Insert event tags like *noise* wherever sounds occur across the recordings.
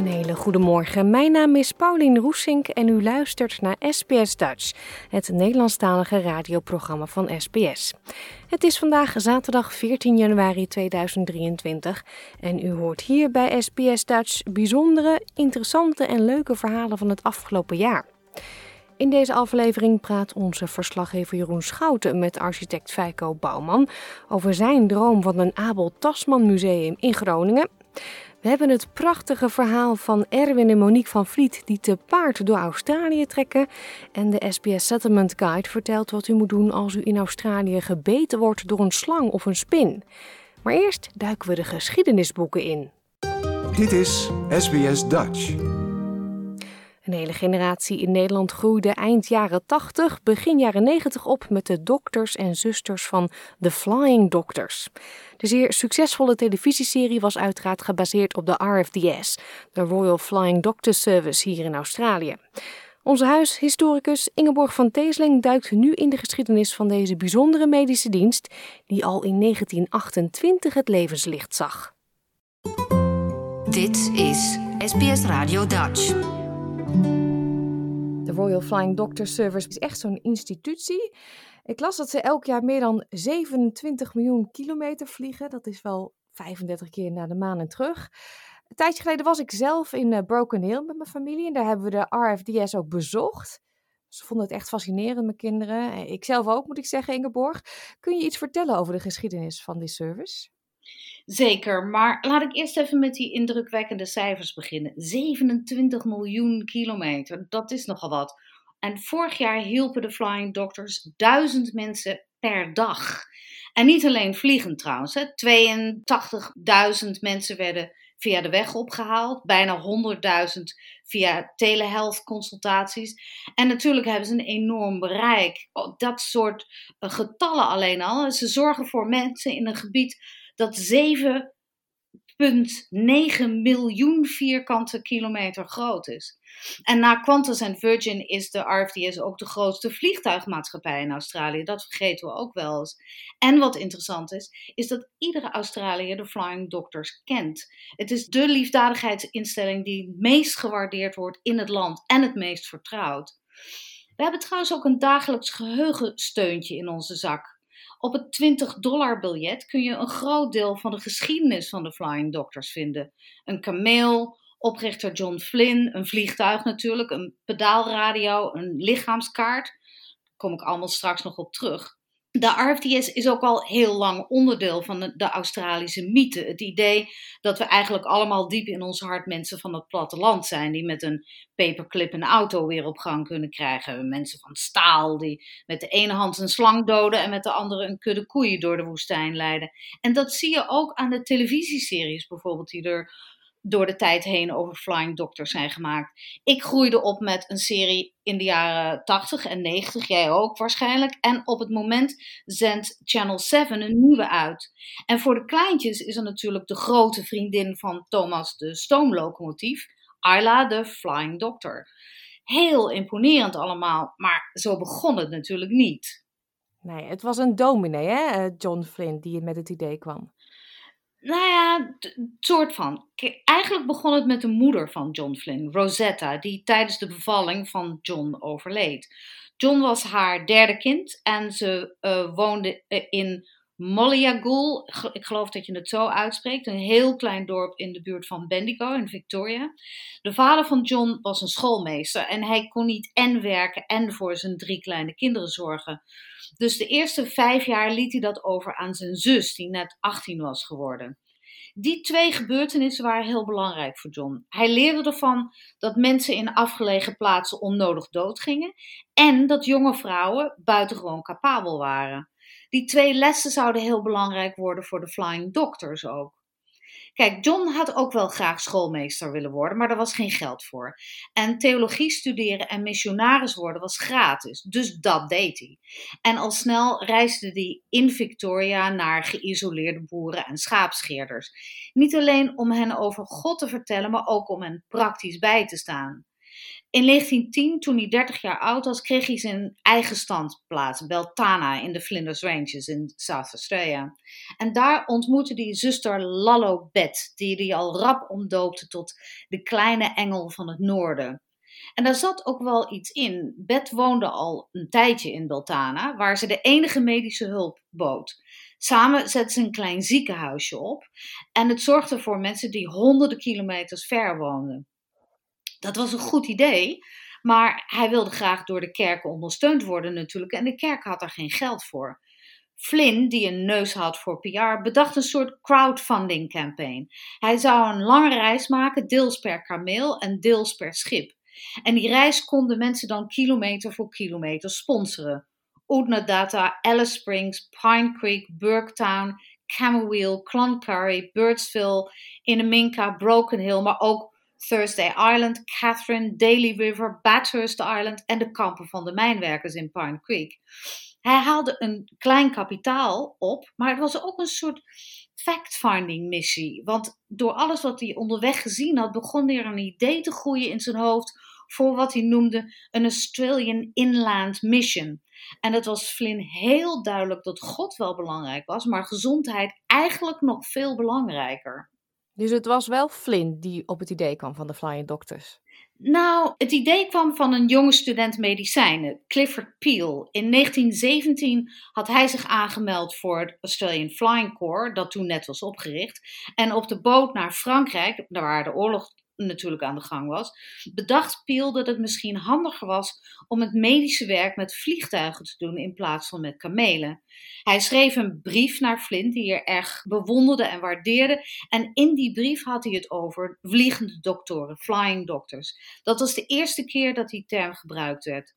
Een hele goede morgen. Mijn naam is Paulien Roesink en u luistert naar SBS Dutch, het Nederlandstalige radioprogramma van SBS. Het is vandaag zaterdag 14 januari 2023 en u hoort hier bij SBS Dutch bijzondere, interessante en leuke verhalen van het afgelopen jaar. In deze aflevering praat onze verslaggever Jeroen Schouten met architect Feiko Bouwman over zijn droom van een Abel Tasman Museum in Groningen. We hebben het prachtige verhaal van Erwin en Monique van Vliet die te paard door Australië trekken. En de SBS Settlement Guide vertelt wat u moet doen als u in Australië gebeten wordt door een slang of een spin. Maar eerst duiken we de geschiedenisboeken in. Dit is SBS Dutch. Een hele generatie in Nederland groeide eind jaren 80, begin jaren 90 op met de dokters en zusters van The Flying Doctors. De zeer succesvolle televisieserie was uiteraard gebaseerd op de RFDS, de Royal Flying Doctor Service hier in Australië. Onze huishistoricus Ingeborg van Teesling duikt nu in de geschiedenis van deze bijzondere medische dienst, die al in 1928 het levenslicht zag. Dit is SBS Radio Dutch. De Royal Flying Doctor Service is echt zo'n institutie. Ik las dat ze elk jaar meer dan 27 miljoen kilometer vliegen. Dat is wel 35 keer naar de maan en terug. Een tijdje geleden was ik zelf in eh, Broken Hill met mijn familie. En daar hebben we de RFDS ook bezocht. Ze vonden het echt fascinerend, mijn kinderen. Eh, Ik zelf ook, moet ik zeggen, Ingeborg. Kun je iets vertellen over de geschiedenis van die service? Zeker, maar laat ik eerst even met die indrukwekkende cijfers beginnen. 27 miljoen kilometer, dat is nogal wat. En vorig jaar hielpen de Flying Doctors duizend mensen per dag. En niet alleen vliegend trouwens. hè. 82.000 mensen werden via de weg opgehaald. Bijna 100.000 via telehealth consultaties. En natuurlijk hebben ze een enorm bereik. Oh, Dat soort eh, getallen alleen al. Ze zorgen voor mensen in een gebied dat 7,9 miljoen vierkante kilometer groot is. En na Qantas en Virgin is de RFDS ook de grootste vliegtuigmaatschappij in Australië. Dat vergeten we ook wel eens. En wat interessant is, is dat iedere Australiër de Flying Doctors kent. Het is de liefdadigheidsinstelling die het meest gewaardeerd wordt in het land en het meest vertrouwd. We hebben trouwens ook een dagelijks geheugensteuntje in onze zak. Op het 20 dollar biljet kun je een groot deel van de geschiedenis van de Flying Doctors vinden. Een kameel, oprichter John Flynn, een vliegtuig natuurlijk, een pedaalradio, een lichaamskaart. Daar kom ik allemaal straks nog op terug. De RFDS is ook al heel lang onderdeel van de, de Australische mythe. Het idee dat we eigenlijk allemaal diep in ons hart mensen van het platteland zijn, die met een paperclip een auto weer op gang kunnen krijgen. Mensen van staal die met de ene hand een slang doden en met de andere een kudde koeien door de woestijn leiden. En dat zie je ook aan de televisieseries bijvoorbeeld, die er door de tijd heen over Flying Doctors zijn gemaakt. Ik groeide op met een serie in de jaren 80 en 90, jij ook waarschijnlijk. En op het moment zendt Channel 7 een nieuwe uit. En voor de kleintjes is er natuurlijk de grote vriendin van Thomas de stoomlocomotief, Ayla de Flying Doctor. Heel imponerend allemaal, maar zo begon het natuurlijk niet. Nee, het was een dominee, hè, eh, John Flynn, die met het idee kwam. Nou ja, soort van. Eigenlijk begon het met de moeder van John Flynn, Rosetta, die tijdens de bevalling van John overleed. John was haar derde kind en ze eh, woonde eh, in Molliagul. Ik geloof dat je het zo uitspreekt. Een heel klein dorp in de buurt van Bendigo in Victoria. De vader van John was een schoolmeester en hij kon niet en werken en voor zijn drie kleine kinderen zorgen. Dus de eerste vijf jaar liet hij dat over aan zijn zus, die net 18 was geworden. Die twee gebeurtenissen waren heel belangrijk voor John. Hij leerde ervan dat mensen in afgelegen plaatsen onnodig doodgingen en dat jonge vrouwen buitengewoon capabel waren. Die twee lessen zouden heel belangrijk worden voor de Flying Doctors ook. Kijk, John had ook wel graag schoolmeester willen worden, maar daar was geen geld voor. En theologie studeren en missionaris worden was gratis, dus dat deed hij. En al snel reisde hij in Victoria naar geïsoleerde boeren en schaapscheerders. Niet alleen om hen over God te vertellen, maar ook om hen praktisch bij te staan. In 1910, toen hij 30 jaar oud was, kreeg hij zijn eigen standplaats, Beltana, in de Flinders Ranges in South Australia. En daar ontmoette hij zuster Lallo Bet, die hij al rap omdoopte tot de kleine engel van het noorden. En daar zat ook wel iets in. Bet woonde al een tijdje in Beltana, waar ze de enige medische hulp bood. Samen zetten ze een klein ziekenhuisje op en het zorgde voor mensen die honderden kilometers ver woonden. Dat was een goed idee, maar hij wilde graag door de kerken ondersteund worden natuurlijk en de kerk had daar geen geld voor. Flynn, die een neus had voor PR, bedacht een soort crowdfunding campaign. Hij zou een lange reis maken, deels per kameel en deels per schip. En die reis konden mensen dan kilometer voor kilometer sponsoren. Oodnadatta, Alice Springs, Pine Creek, Burketown, Camberwell, Cloncurry, Birdsville, Inaminka, Broken Hill, maar ook Thursday Island, Catherine, Daly River, Bathurst Island en de kampen van de mijnwerkers in Pine Creek. Hij haalde een klein kapitaal op, maar het was ook een soort fact-finding missie. Want door alles wat hij onderweg gezien had, begon er een idee te groeien in zijn hoofd voor wat hij noemde een Australian Inland Mission. En het was Flynn heel duidelijk dat God wel belangrijk was, maar gezondheid eigenlijk nog veel belangrijker. Dus het was wel Flynn die op het idee kwam van de Flying Doctors. Nou, het idee kwam van een jonge student medicijnen, Clifford Peel. In 1917 had hij zich aangemeld voor het Australian Flying Corps, dat toen net was opgericht. En op de boot naar Frankrijk, daar waar de oorlog natuurlijk aan de gang was, bedacht Peel dat het misschien handiger was om het medische werk met vliegtuigen te doen in plaats van met kamelen. Hij schreef een brief naar Flint die hij erg bewonderde en waardeerde. En in die brief had hij het over vliegende doktoren, flying doctors. Dat was de eerste keer dat die term gebruikt werd.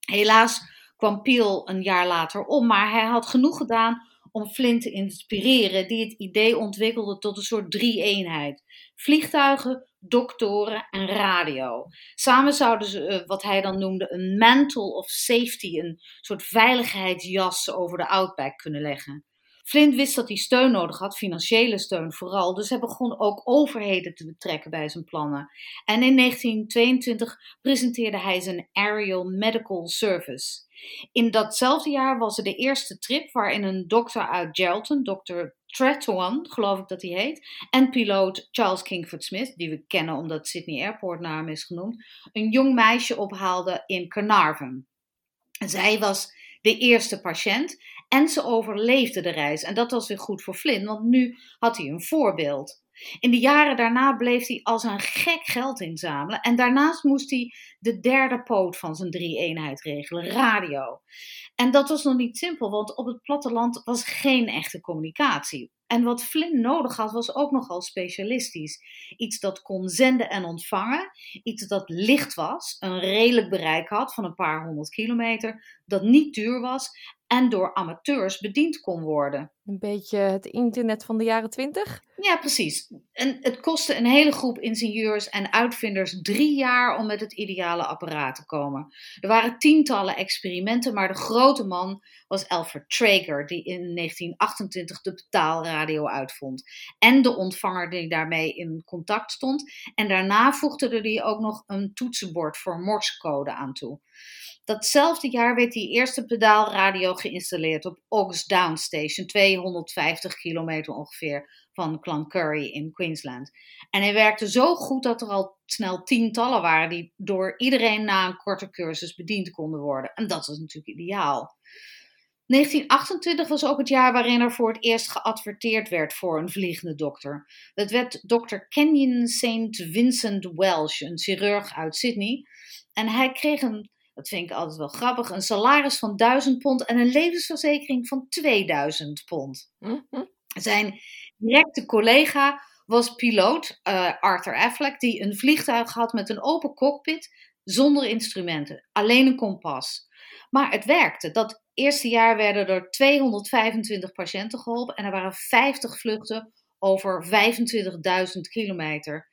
Helaas kwam Peel een jaar later om, maar hij had genoeg gedaan om Flint te inspireren, die het idee ontwikkelde tot een soort drie-eenheid: vliegtuigen, doktoren en radio. Samen zouden ze eh, wat hij dan noemde een mantle of safety, een soort veiligheidsjas over de outback kunnen leggen. Flint wist dat hij steun nodig had, financiële steun vooral, dus hij begon ook overheden te betrekken bij zijn plannen. En in 1922 presenteerde hij zijn Aerial Medical Service. In datzelfde jaar was er de eerste trip waarin een dokter uit Geraldton, dokter Tretouan, geloof ik dat hij heet, en piloot Charles Kingford Smith, die we kennen omdat Sydney Airport naar hem is genoemd, een jong meisje ophaalde in Carnarvon. Zij was de eerste patiënt en ze overleefde de reis. En dat was weer goed voor Flynn, want nu had hij een voorbeeld. In de jaren daarna bleef hij als een gek geld inzamelen. En daarnaast moest hij de derde poot van zijn drie-eenheid regelen: radio. En dat was nog niet simpel, want op het platteland was geen echte communicatie. En wat Flynn nodig had, was ook nogal specialistisch. Iets dat kon zenden en ontvangen, iets dat licht was, een redelijk bereik had van een paar honderd kilometer, dat niet duur was en door amateurs bediend kon worden. Een beetje het internet van de jaren twintig? Ja, precies. En het kostte een hele groep ingenieurs en uitvinders drie jaar om met het ideale apparaat te komen. Er waren tientallen experimenten, maar de grote man was Alfred Traeger, die in 1928 de betaalradio uitvond. En de ontvanger die daarmee in contact stond. En daarna voegde hij ook nog een toetsenbord voor morsecode aan toe. Datzelfde jaar werd die eerste pedaalradio geïnstalleerd op Ox Down Station, 250 kilometer ongeveer van Cloncurry in Queensland. En hij werkte zo goed dat er al snel tientallen waren die door iedereen na een korte cursus bediend konden worden. En dat was natuurlijk ideaal. 1928 was ook het jaar waarin er voor het eerst geadverteerd werd voor een vliegende dokter. Dat werd Dr. Kenyon St. Vincent Welsh, een chirurg uit Sydney. En hij kreeg een dat vind ik altijd wel grappig, een salaris van 1000 pond en een levensverzekering van 2000 pond. Mhm. Zijn directe collega was piloot uh, Arthur Affleck, die een vliegtuig had met een open cockpit zonder instrumenten, alleen een kompas. Maar het werkte. Dat eerste jaar werden er 225 patiënten geholpen en er waren 50 vluchten over 25.000 kilometer.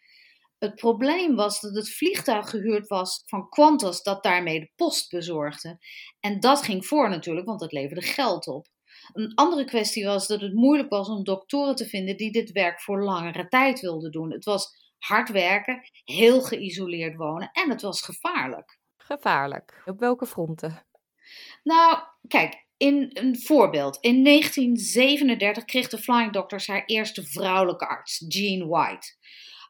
Het probleem was dat het vliegtuig gehuurd was van Qantas dat daarmee de post bezorgde. En dat ging voor natuurlijk, want het leverde geld op. Een andere kwestie was dat het moeilijk was om doktoren te vinden die dit werk voor langere tijd wilden doen. Het was hard werken, heel geïsoleerd wonen en het was gevaarlijk. Gevaarlijk. Op welke fronten? Nou, kijk, in een voorbeeld. In 1937 kreeg de Flying Doctors haar eerste vrouwelijke arts, Jean White.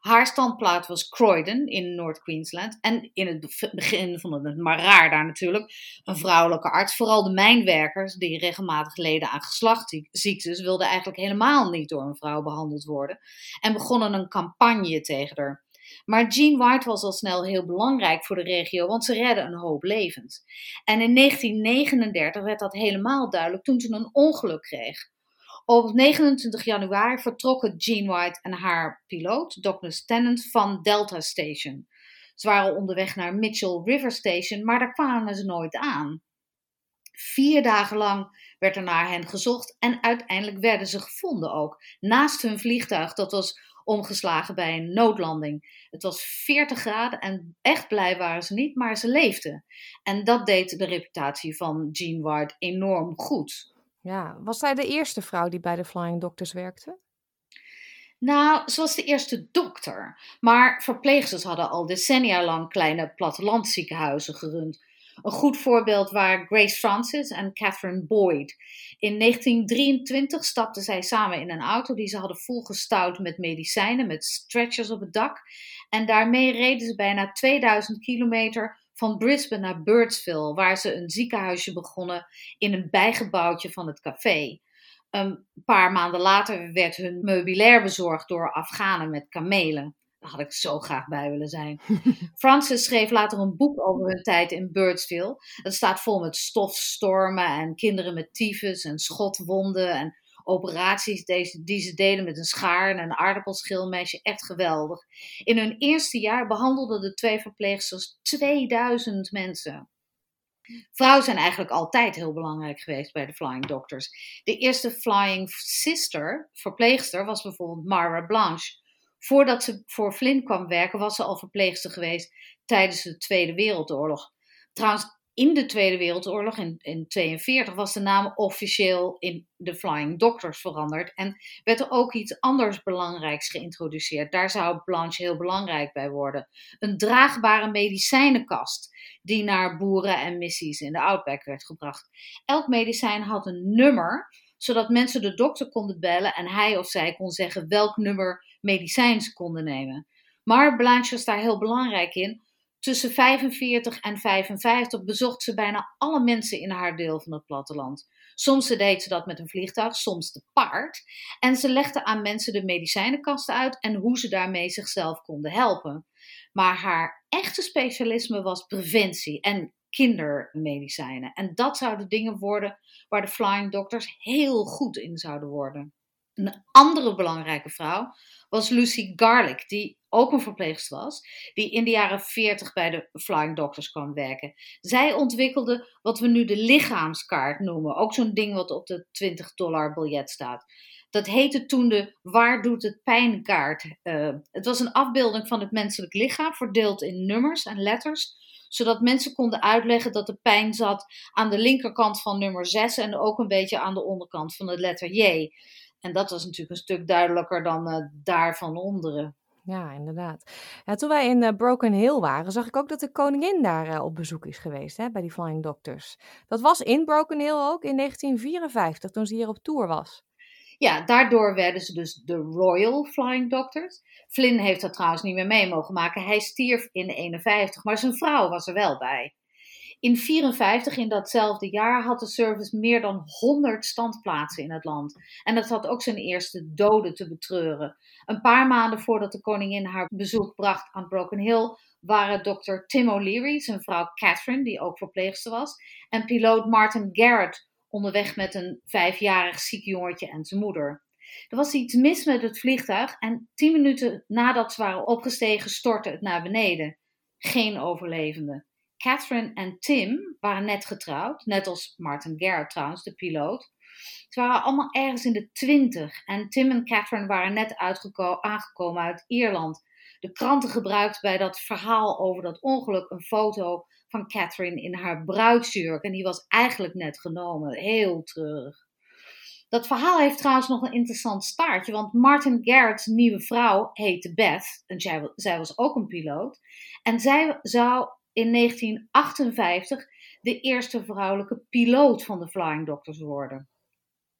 Haar standplaats was Croydon in Noord-Queensland. En in het begin vonden het maar raar daar natuurlijk. Een vrouwelijke arts. Vooral de mijnwerkers, die regelmatig leden aan geslachtsziektes, wilden eigenlijk helemaal niet door een vrouw behandeld worden. En begonnen een campagne tegen haar. Maar Jean White was al snel heel belangrijk voor de regio, want ze redde een hoop levens. En in 1939 werd dat helemaal duidelijk toen ze een ongeluk kreeg. Op 29 januari vertrokken Jean White en haar piloot, Douglas Tennant, van Delta Station. Ze waren onderweg naar Mitchell River Station, maar daar kwamen ze nooit aan. Vier dagen lang werd er naar hen gezocht en uiteindelijk werden ze gevonden ook. Naast hun vliegtuig, dat was omgeslagen bij een noodlanding. Het was 40 graden en echt blij waren ze niet, maar ze leefden. En dat deed de reputatie van Jean White enorm goed. Ja, was zij de eerste vrouw die bij de Flying Doctors werkte? Nou, ze was de eerste dokter. Maar verpleegsters hadden al decennia lang kleine plattelandziekenhuizen gerund. Een goed voorbeeld waren Grace Francis en Catherine Boyd. In 1923 stapten zij samen in een auto die ze hadden volgestouwd met medicijnen, met stretchers op het dak. En daarmee reden ze bijna 2000 kilometer van Brisbane naar Birdsville, waar ze een ziekenhuisje begonnen in een bijgebouwtje van het café. Een paar maanden later werd hun meubilair bezorgd door Afghanen met kamelen. Daar had ik zo graag bij willen zijn. *laughs* Francis schreef later een boek over hun tijd in Birdsville. Dat staat vol met stofstormen en kinderen met tyfus en schotwonden en operaties die ze deden met een schaar en een aardappelschilmesje. Echt geweldig. In hun eerste jaar behandelden de twee verpleegsters 2000 mensen. Vrouwen zijn eigenlijk altijd heel belangrijk geweest bij de Flying Doctors. De eerste Flying Sister, verpleegster, was bijvoorbeeld Mara Blanche. Voordat ze voor Flynn kwam werken, was ze al verpleegster geweest tijdens de Tweede Wereldoorlog. Trouwens, in de Tweede Wereldoorlog, in 1942, was de naam officieel in de Flying Doctors veranderd. En werd er ook iets anders belangrijks geïntroduceerd. Daar zou Blanche heel belangrijk bij worden. Een draagbare medicijnenkast die naar boeren en missies in de Outback werd gebracht. Elk medicijn had een nummer, zodat mensen de dokter konden bellen en hij of zij kon zeggen welk nummer medicijn ze konden nemen. Maar Blanche was daar heel belangrijk in Tussen 45 en 55 bezocht ze bijna alle mensen in haar deel van het platteland. Soms deed ze dat met een vliegtuig, soms te paard. En ze legde aan mensen de medicijnenkasten uit en hoe ze daarmee zichzelf konden helpen. Maar haar echte specialisme was preventie en kindermedicijnen. En dat zouden dingen worden waar de Flying Doctors heel goed in zouden worden. Een andere belangrijke vrouw was Lucy Garlick, die ook een verpleegster was, die in de jaren 40 bij de Flying Doctors kwam werken. Zij ontwikkelde wat we nu de lichaamskaart noemen, ook zo'n ding wat op de 20 dollar biljet staat. Dat heette toen de Waar doet het pijnkaart. Uh, het was een afbeelding van het menselijk lichaam, verdeeld in nummers en letters, zodat mensen konden uitleggen dat de pijn zat aan de linkerkant van nummer 6 en ook een beetje aan de onderkant van de letter J. En dat was natuurlijk een stuk duidelijker dan uh, daar van onderen. Ja, inderdaad. Toen wij in uh, Broken Hill waren, zag ik ook dat de koningin daar uh, op bezoek is geweest, hè, bij die Flying Doctors. Dat was in Broken Hill ook in 1954, toen ze hier op tour was. Ja, daardoor werden ze dus de Royal Flying Doctors. Flynn heeft dat trouwens niet meer mee mogen maken. Hij stierf in 51, maar zijn vrouw was er wel bij. In 1954, in datzelfde jaar, had de service meer dan 100 standplaatsen in het land. En dat had ook zijn eerste doden te betreuren. Een paar maanden voordat de koningin haar bezoek bracht aan Broken Hill, waren dokter Tim O'Leary, zijn vrouw Catherine, die ook verpleegster was, en piloot Martin Garrett onderweg met een vijfjarig ziek jongetje en zijn moeder. Er was iets mis met het vliegtuig en tien minuten nadat ze waren opgestegen stortte het naar beneden. Geen overlevenden. Catherine en Tim waren net getrouwd, net als Martin Garrett trouwens, de piloot. Ze waren allemaal ergens in de twintig en Tim en Catherine waren net aangekomen uit Ierland. De kranten gebruikten bij dat verhaal over dat ongeluk een foto van Catherine in haar bruidsjurk. En die was eigenlijk net genomen. Heel treurig. Dat verhaal heeft trouwens nog een interessant staartje, want Martin Garrett's nieuwe vrouw heette Beth. En zij, zij was ook een piloot. En zij zou in 1958 de eerste vrouwelijke piloot van de Flying Doctors worden.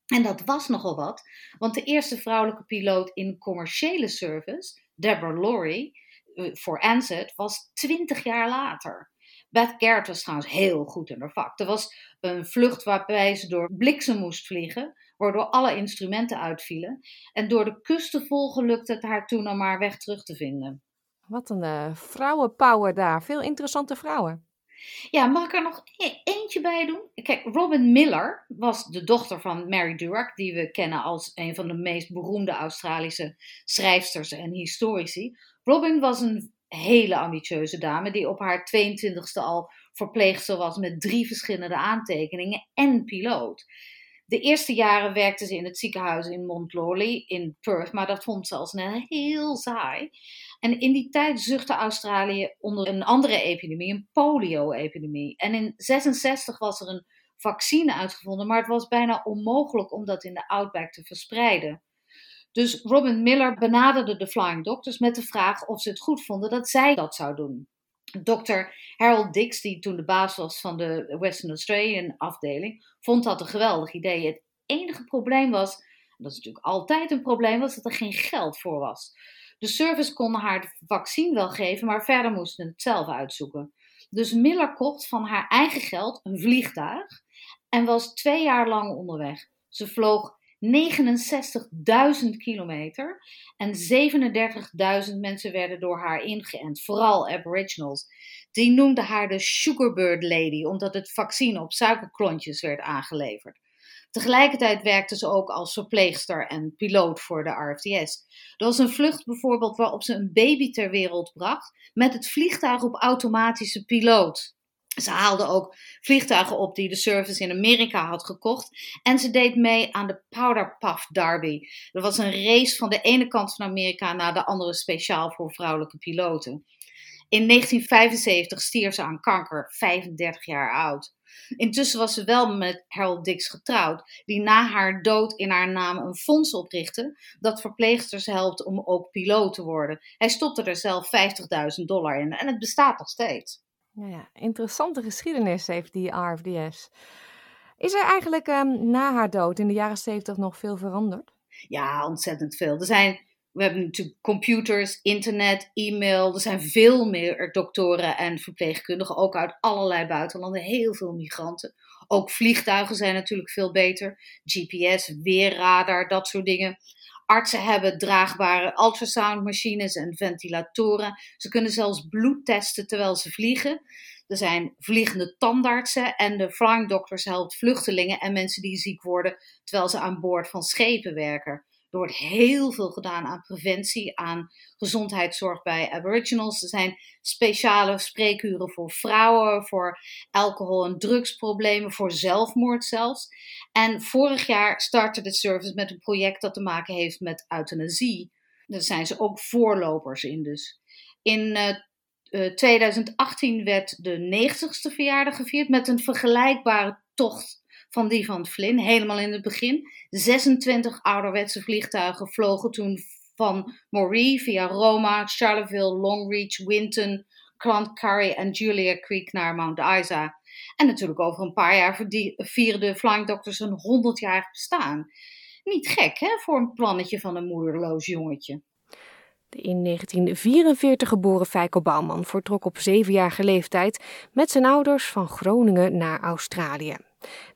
En dat was nogal wat, want de eerste vrouwelijke piloot in commerciële service, Deborah Laurie, eh, voor Ansett, was 20 jaar later. Beth Garrett was trouwens heel goed in haar vak. Er was een vlucht waarbij ze door bliksem moest vliegen, waardoor alle instrumenten uitvielen. En door de kust te volgen lukte het haar toen om haar weg terug te vinden. Wat een uh, vrouwenpower daar. Veel interessante vrouwen. Ja, mag ik er nog e-, eentje bij doen? Kijk, Robin Miller was de dochter van Mary Durack, die we kennen als een van de meest beroemde Australische schrijfsters en historici. Robin was een hele ambitieuze dame die op haar 22e al verpleegster was met drie verschillende aantekeningen en piloot. De eerste jaren werkte ze in het ziekenhuis in Mont Lawley in Perth, maar dat vond ze al snel heel saai. En in die tijd zuchtte Australië onder een andere epidemie, een polio-epidemie. En in 66 was er een vaccine uitgevonden, maar het was bijna onmogelijk om dat in de outback te verspreiden. Dus Robin Miller benaderde de Flying Doctors met de vraag of ze het goed vonden dat zij dat zou doen. Dr. Harold Dix, die toen de baas was van de Western Australian afdeling, vond dat een geweldig idee. Het enige probleem was, dat is natuurlijk altijd een probleem, was dat er geen geld voor was. De service kon haar het vaccin wel geven, maar verder moesten het zelf uitzoeken. Dus Miller kocht van haar eigen geld een vliegtuig en was twee jaar lang onderweg. Ze vloog 69.000 kilometer en 37.000 mensen werden door haar ingeënt, vooral Aboriginals. Die noemden haar de Sugarbird Lady, omdat het vaccin op suikerklontjes werd aangeleverd. Tegelijkertijd werkte ze ook als verpleegster en piloot voor de RFDS. Er was een vlucht bijvoorbeeld waarop ze een baby ter wereld bracht met het vliegtuig op automatische piloot. Ze haalde ook vliegtuigen op die de service in Amerika had gekocht. En ze deed mee aan de Powder Puff Derby. Dat was een race van de ene kant van Amerika naar de andere speciaal voor vrouwelijke piloten. In 1975 stierf ze aan kanker, 35 jaar oud. Intussen was ze wel met Harold Dix getrouwd, die na haar dood in haar naam een fonds oprichtte dat verpleegsters helpt om ook piloot te worden. Hij stopte er zelf 50.000 dollar in en het bestaat nog steeds. Ja, ja, interessante geschiedenis heeft die RFDS. Is er eigenlijk um, na haar dood in de jaren 70 nog veel veranderd? Ja, ontzettend veel. Er zijn we hebben natuurlijk computers, internet, e-mail. Er zijn veel meer doktoren en verpleegkundigen, ook uit allerlei buitenlanden. Heel veel migranten. Ook vliegtuigen zijn natuurlijk veel beter. GPS, weerradar, dat soort dingen. Artsen hebben draagbare ultrasoundmachines en ventilatoren. Ze kunnen zelfs bloed testen terwijl ze vliegen. Er zijn vliegende tandartsen en de flying doctors helpt vluchtelingen en mensen die ziek worden terwijl ze aan boord van schepen werken. Er wordt heel veel gedaan aan preventie, aan gezondheidszorg bij Aboriginals. Er zijn speciale spreekuren voor vrouwen, voor alcohol- en drugsproblemen, voor zelfmoord zelfs. En vorig jaar startte de service met een project dat te maken heeft met euthanasie. Daar zijn ze ook voorlopers in dus. In uh, 2018 werd de 90ste verjaardag gevierd met een vergelijkbare tocht van die van Flynn, helemaal in het begin. 26 ouderwetse vliegtuigen vlogen toen van Moree via Roma, Charleville, Longreach, Winton, Cloncurry en Julia Creek naar Mount Isa. En natuurlijk over een paar jaar vieren de Flying Doctors een 100-jarig bestaan. Niet gek, hè, voor een plannetje van een moederloos jongetje. De in 1944 geboren Feiko Bouwman vertrok op zevenjarige leeftijd met zijn ouders van Groningen naar Australië.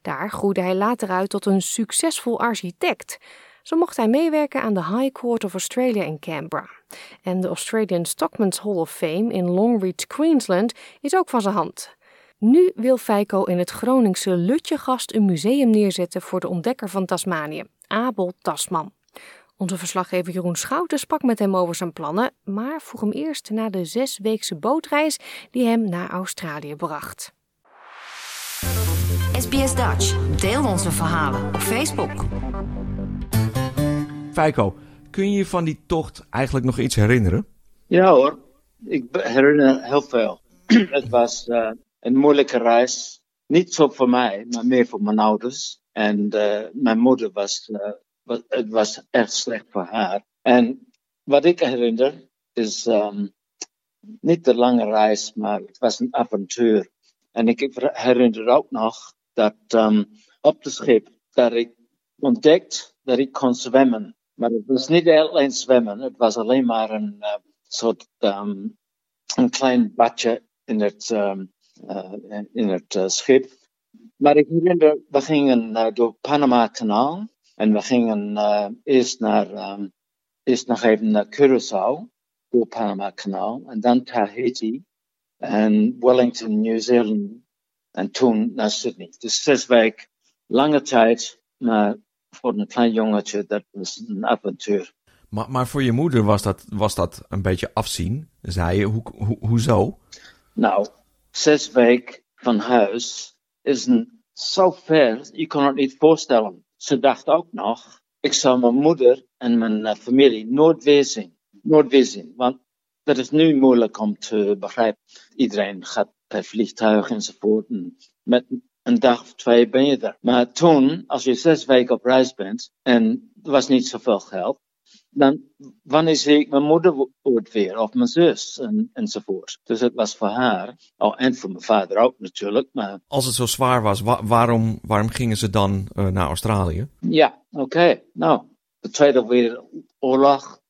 Daar groeide hij later uit tot een succesvol architect. Zo mocht hij meewerken aan de High Court of Australia in Canberra. En de Australian Stockman's Hall of Fame in Longreach, Queensland is ook van zijn hand. Nu wil Feiko in het Groningse Lutjegast een museum neerzetten voor de ontdekker van Tasmanië, Abel Tasman. Onze verslaggever Jeroen Schouten sprak met hem over zijn plannen, maar vroeg hem eerst naar de zesweekse bootreis die hem naar Australië bracht. SBS Dutch. Deel onze verhalen op Facebook. Feiko, kun je je van die tocht eigenlijk nog iets herinneren? Ja hoor, ik herinner heel veel. *clears throat* het was uh, een moeilijke reis. Niet zo voor mij, maar meer voor mijn ouders. En uh, mijn moeder was, uh, was, het was echt slecht voor haar. En wat ik herinner is um, niet de lange reis, maar het was een avontuur. En ik herinner ook nog dat um, op de schip dat ik ontdekt dat ik kon zwemmen. Maar het was niet alleen zwemmen, het was alleen maar een uh, soort um, een klein badje in het, um, uh, in het uh, schip. Maar ik herinner, we gingen door Panama Kanaal en we gingen eerst naar, um, eerst nog even naar Curaçao door Panama Kanaal en dan Tahiti en Wellington, New Zealand en toen naar Sydney. Dus zes weken, lange tijd, maar voor een klein jongetje, dat was een avontuur. Maar, maar voor je moeder was dat, was dat een beetje afzien, zei je. Ho, ho, hoezo? Nou, zes weken van huis is een, zo ver, je kan het niet voorstellen. Ze dacht ook nog, ik zou mijn moeder en mijn uh, familie nooit weer zien. Nooit weer zien, want dat is nu moeilijk om te begrijpen. Iedereen gaat per vliegtuig enzovoort. En met een dag of twee ben je er. Maar toen, als je zes weken op reis bent en er was niet zoveel geld, dan wanneer zie ik mijn moeder ooit weer, of mijn zus en, enzovoort. Dus het was voor haar, oh, en voor mijn vader ook natuurlijk. Maar... Als het zo zwaar was, wa waarom, waarom gingen ze dan uh, naar Australië? Ja, oké. Okay. Nou, de Tweede Wereldoorlog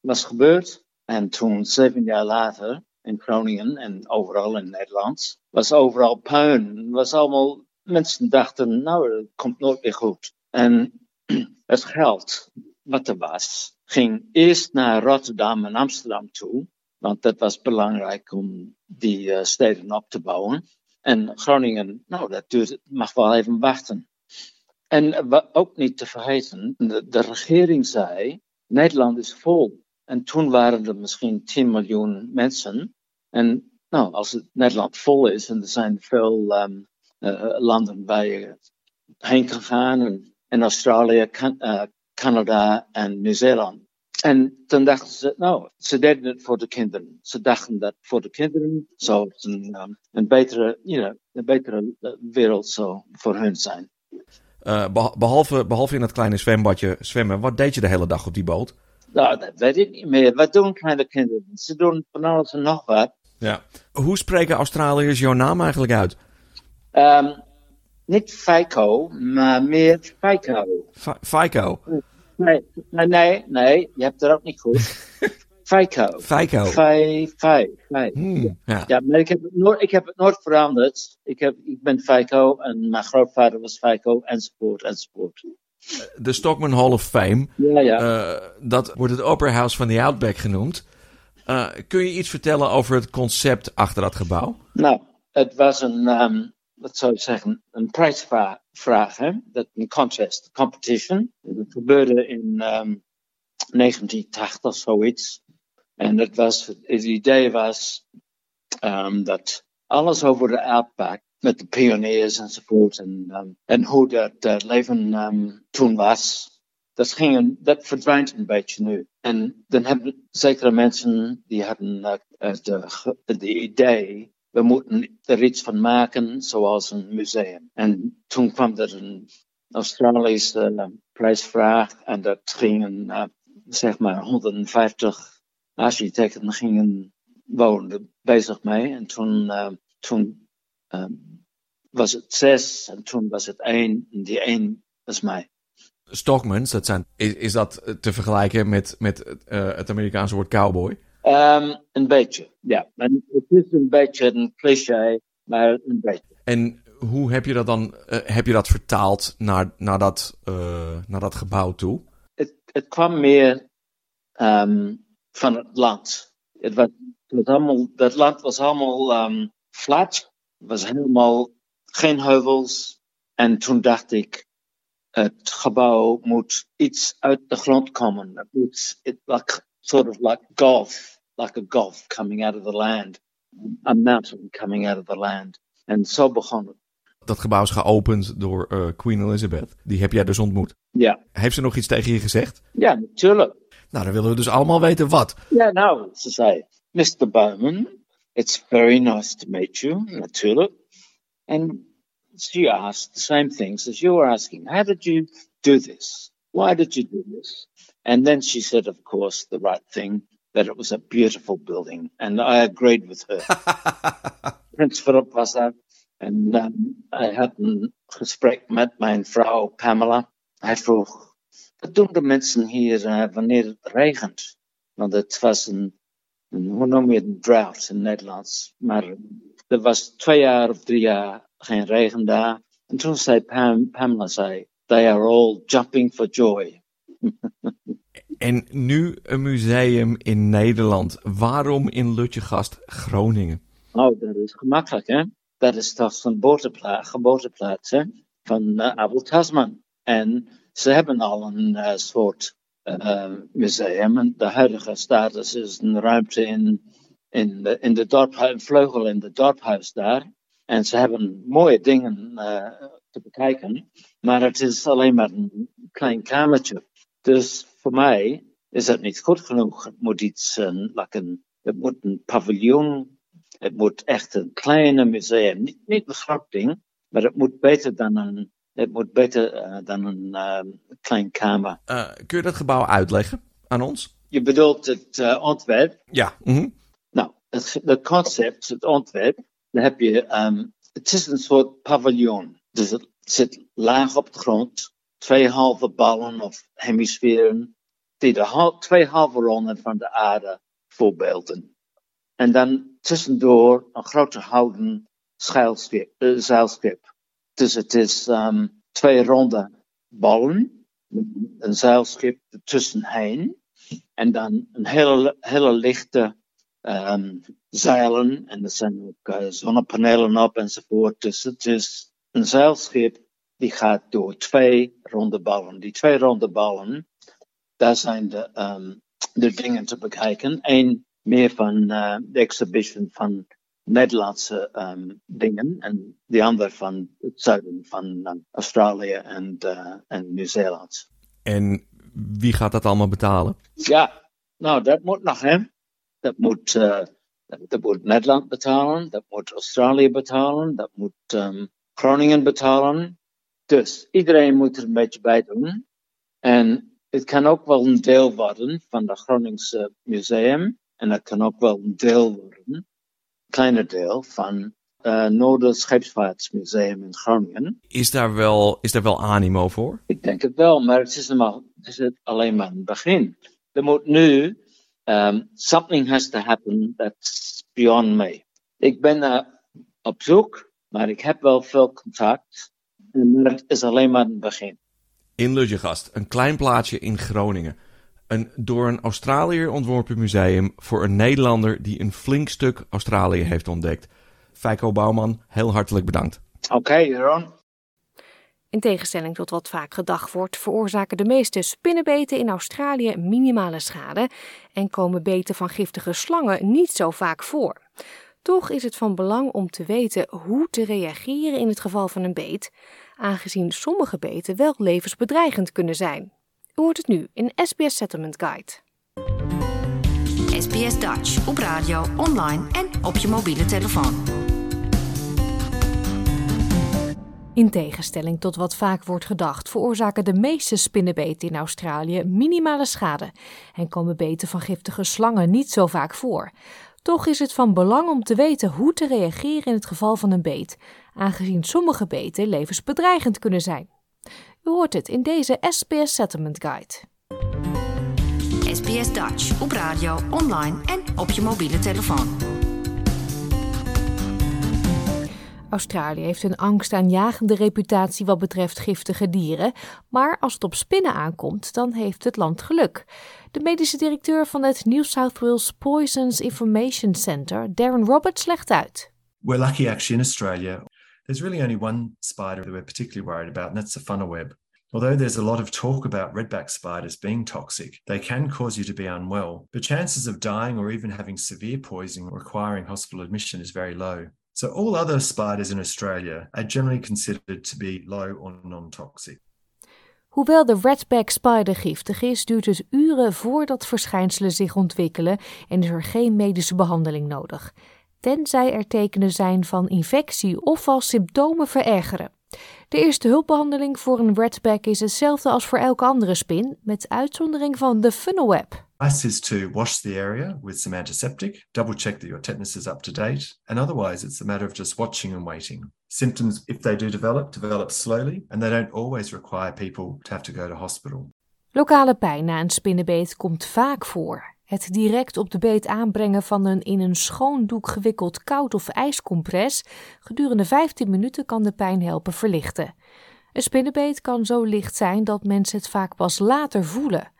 was gebeurd. En toen, zeven jaar later, in Groningen en overal in Nederland, was overal puin. Was allemaal, mensen dachten, nou, het komt nooit meer goed. En *clears throat* het geld wat er was, ging eerst naar Rotterdam en Amsterdam toe, want dat was belangrijk om die uh, steden op te bouwen. En Groningen, nou, dat duurt, mag wel even wachten. En ook niet te vergeten, de regering zei, Nederland is vol. En toen waren er misschien 10 miljoen mensen. En nou, als het Nederland vol is en er zijn veel um, uh, landen waar je heen kan gaan, en, Australië, uh, Canada en Nieuw-Zeeland. En toen dachten ze, nou, ze deden het voor de kinderen. Ze dachten dat voor de kinderen zou het een, een, betere, you know, een betere wereld zou voor hun zijn. Behalve, behalve in dat kleine zwembadje zwemmen, wat deed je de hele dag op die boot? Nou, dat weet ik niet meer. Wat doen kleine kinderen? Ze doen van alles en nog wat. Ja. Hoe spreken Australiërs jouw naam eigenlijk uit? Um, niet FICO, maar meer FICO. FICO? Nee, nee, nee, nee, je hebt het ook niet goed. *laughs* FICO. FICO. Fi, fi, fi. Hmm, ja. ja, maar ik heb, het nooit, ik heb het nooit veranderd. Ik, heb, ik ben FICO en mijn grootvader was FICO, enzovoort, enzovoort. De Stockman Hall of Fame. Ja, ja. Uh, dat wordt het Opera House van the Outback genoemd. Uh, kun je iets vertellen over het concept achter dat gebouw? Nou, het was een, um, wat zou ik zeggen, een prijsvraag, hè? Dat, een contest, competition. Dat gebeurde in um, 1980, zoiets. En het, was, het idee was um, dat alles over de Outback met de pioniers enzovoort. En, um, en hoe dat uh, leven um, toen was. Dat, ging dat verdwijnt een beetje nu. En dan hebben zekere mensen die hadden uh, de, de idee. We moeten er iets van maken, zoals een museum. En toen kwam er een Australische uh, prijsvraag. En dat gingen, uh, zeg maar, 150 architecten gingen wonen bezig mee. En toen, uh, toen um, was het zes en toen was het één. En die één was mij. Stockmans, dat zijn, is, is dat te vergelijken met, met uh, het Amerikaanse woord cowboy? Um, een beetje, ja. En het is een beetje een cliché, maar een beetje. En hoe heb je dat dan uh, heb je dat vertaald naar, naar, dat, uh, naar dat gebouw toe? Het, het kwam meer um, van het land. Het was, het was allemaal, dat land was allemaal um, flat was helemaal geen heuvels. En toen dacht ik, het gebouw moet iets uit de grond komen. Het moet, it, like, sort of like golf, like a golf coming out of the land. A mountain coming out of the land. En zo begon het. Dat gebouw is geopend door uh, Queen Elizabeth. Die heb jij dus ontmoet. Ja. Heeft ze nog iets tegen je gezegd? Ja, natuurlijk. Nou, dan willen we dus allemaal weten wat. Ja, nou, ze zei, Mr. Bowman, it's very nice to meet you, natuurlijk. And she asked the same things as you were asking. How did you do this? Why did you do this? And then she said, of course, the right thing that it was a beautiful building. And I agreed with her. *laughs* Prince Philip was daar. En um, hij had een gesprek met mijn vrouw Pamela. Hij vroeg, wat doen de mensen hier uh, wanneer het regent? Want het was een hoe noem je het, een drought in Nederlands. Maar er was twee jaar of drie jaar geen regen daar. En toen zei Pam, Pamela, zei, they are all jumping for joy. *laughs* en nu een museum in Nederland. Waarom in Lutjegast, Groningen? Oh, dat is gemakkelijk, hè? Dat is toch zijn geboorteplaats, geboorteplaats hè? van uh, Abel Tasman. En ze hebben al een uh, soort museum. En de huidige status is een ruimte in, in, de, in de vleugel in de dorphuis daar. En ze hebben mooie dingen te bekijken. Maar het is alleen maar een klein kamertje. Dus voor mij is het niet goed genoeg. Het moet iets, een, like een, het moet een paviljoen het moet echt een kleine museum. Niet, niet een groot ding, maar het moet beter dan een, het moet beter, uh, dan een uh, klein kamer. Uh, kun je dat gebouw uitleggen aan ons? Je bedoelt het ontwerp? Ja. Mm -hmm. Nou, het, het, concept, het ontwerp, dan heb je, um, het is een soort paviljoen. Dus het zit laag op de grond, twee halve ballen of hemisferen, die de hal, twee halve ronden van de aarde voorbeelden. En dan tussendoor een grote houten uh, zeilschip. Dus het is um, twee ronde ballen, een zeilschip ertussenheen. En dan een hele, hele lichte um, zeilen. En er zijn ook uh, zonnepanelen op enzovoort. Dus het is een zeilschip die gaat door twee ronde ballen. Die twee ronde ballen, daar zijn de, um, de dingen te bekijken. Eén meer van uh, de exhibition van Nederlandse um, dingen en de ander van het zuiden van uh, Australië en, uh, en Nieuw-Zeeland. En wie gaat dat allemaal betalen? Ja, nou dat moet nog hè. Dat moet, uh, dat, dat, moet Nederland betalen, dat moet Australië betalen, dat moet um, Groningen betalen. Dus iedereen moet er een beetje bij doen. En het kan ook wel een deel worden van het Groningse museum. En dat kan ook wel een deel worden, deel, van uh, Noorden Scheepvaartmuseum in Groningen. Is daar, wel, is daar wel animo voor? Ik denk het wel, maar het is, maar, het is alleen maar een begin. Er moet nu, um, something has to happen that's beyond me. Ik ben uh, op zoek, maar ik heb wel veel contact. En het is alleen maar een begin. In Lutjegast, een klein plaatsje in Groningen. Een door een Australiër ontworpen museum voor een Nederlander die een flink stuk Australië heeft ontdekt. Feiko Bouwman, heel hartelijk bedankt. Oké, okay, Jeroen. In tegenstelling tot wat vaak gedacht wordt, veroorzaken de meeste spinnenbeten in Australië minimale schade en komen beten van giftige slangen niet zo vaak voor. Toch is het van belang om te weten hoe te reageren in het geval van een beet, aangezien sommige beten wel levensbedreigend kunnen zijn. U hoort het nu in SBS Settlement Guide. SBS Dutch op radio, online en op je mobiele telefoon. In tegenstelling tot wat vaak wordt gedacht, veroorzaken de meeste spinnenbeten in Australië minimale schade en komen beten van giftige slangen niet zo vaak voor. Toch is het van belang om te weten hoe te reageren in het geval van een beet, aangezien sommige beten levensbedreigend kunnen zijn. U hoort het in deze SBS Settlement Guide. SBS Dutch op radio, online en op je mobiele telefoon. Australië heeft een angstaanjagende reputatie wat betreft giftige dieren, maar als het op spinnen aankomt, dan heeft het land geluk. De medische directeur van het New South Wales Poisons Information Center, Darren Roberts, legt uit. We're lucky actually in Australia. There's really only one spider that we're particularly worried about, and that's the funnel web. Although there's a lot of talk about redback spiders being toxic, they can cause you to be unwell, but chances of dying or even having severe poisoning requiring hospital admission is very low. So all other spiders in Australia are generally considered to be low or non-toxic. Hoewel de redback spider giftig is, duurt het uren voordat verschijnselen zich ontwikkelen en is er geen medische behandeling nodig, tenzij er tekenen zijn van infectie of als symptomen verergeren. De eerste hulpbehandeling voor een redback is hetzelfde als voor elke andere spin, met uitzondering van de funnelweb. Advice is to wash the area with some antiseptic, double check that your tetanus is up to date, and otherwise it's a matter of just watching and waiting. Symptoms, if they do develop, develop slowly, and they don't always require people to have to go to hospital. Lokale pijn na een spinnenbeet komt vaak voor. Het direct op de beet aanbrengen van een in een schoon doek gewikkeld koud of ijscompress gedurende 15 minuten kan de pijn helpen verlichten. Een spinnenbeet kan zo licht zijn dat mensen het vaak pas later voelen.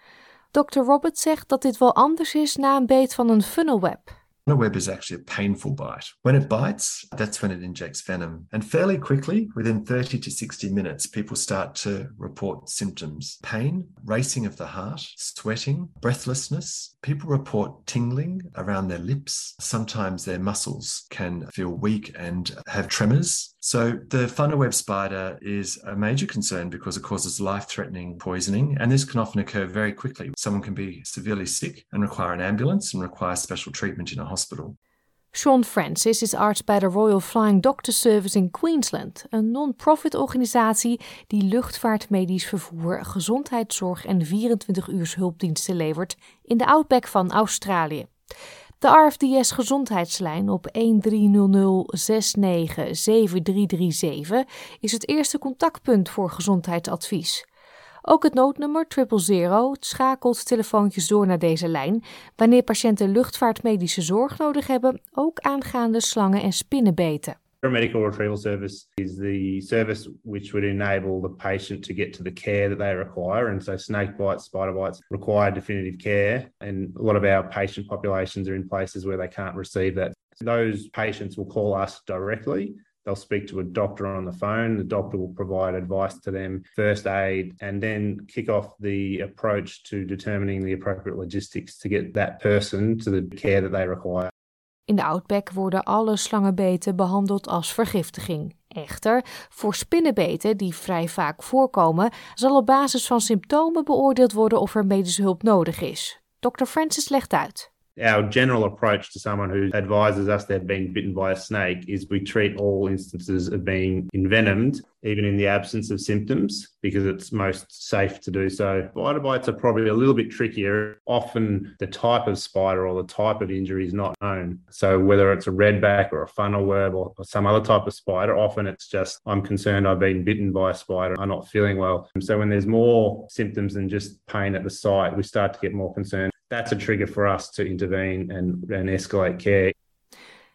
Dr. Roberts zegt dat dit wel anders is na een beet van een funnelweb. A web is actually a painful bite. When it bites, that's when it injects venom. And fairly quickly, within 30 to 60 minutes, people start to report symptoms pain, racing of the heart, sweating, breathlessness. People report tingling around their lips. Sometimes their muscles can feel weak and have tremors. So, the funnel web spider is a major concern because it causes life threatening poisoning, and this can often occur very quickly. Someone can be severely sick and require an ambulance and require special treatment in a hospital. Sean Francis is arts bij de Royal Flying Doctor Service in Queensland, een non-profit organisatie die luchtvaartmedisch vervoer, gezondheidszorg en 24 uur hulpdiensten levert in de outback van Australië. De RFDS gezondheidslijn op 1300 is het eerste contactpunt voor gezondheidsadvies. Ook het noodnummer 000 schakelt telefoontjes door naar deze lijn wanneer patiënten luchtvaartmedische zorg nodig hebben, ook aangaande slangen en spinnenbeten. Paramedical retrieval service is the service which would enable the patient to get to the care that they require. And so snake bites, spider bites require definitive care. And a lot of our patient populations are in places where they can't receive that. Those patients will call us directly. They'll speak to a doctor on the phone. The doctor will provide advice to them, first aid, and then kick off the approach to determining the appropriate logistics to get that person to the care that they require. In de Outback worden alle slangenbeten behandeld als vergiftiging. Echter, voor spinnenbeten, die vrij vaak voorkomen, zal op basis van symptomen beoordeeld worden of er medische hulp nodig is. Dr. Francis legt uit. Our general approach to someone who advises us they've been bitten by a snake is we treat all instances of being envenomed, even in the absence of symptoms, because it's most safe to do so. Spider bites are probably a little bit trickier. Often the type of spider or the type of injury is not known. So whether it's a redback or a funnel web or, or some other type of spider, often it's just, I'm concerned I've been bitten by a spider, I'm not feeling well. And so when there's more symptoms than just pain at the site, we start to get more concerned. That's a trigger for us to intervene and, and.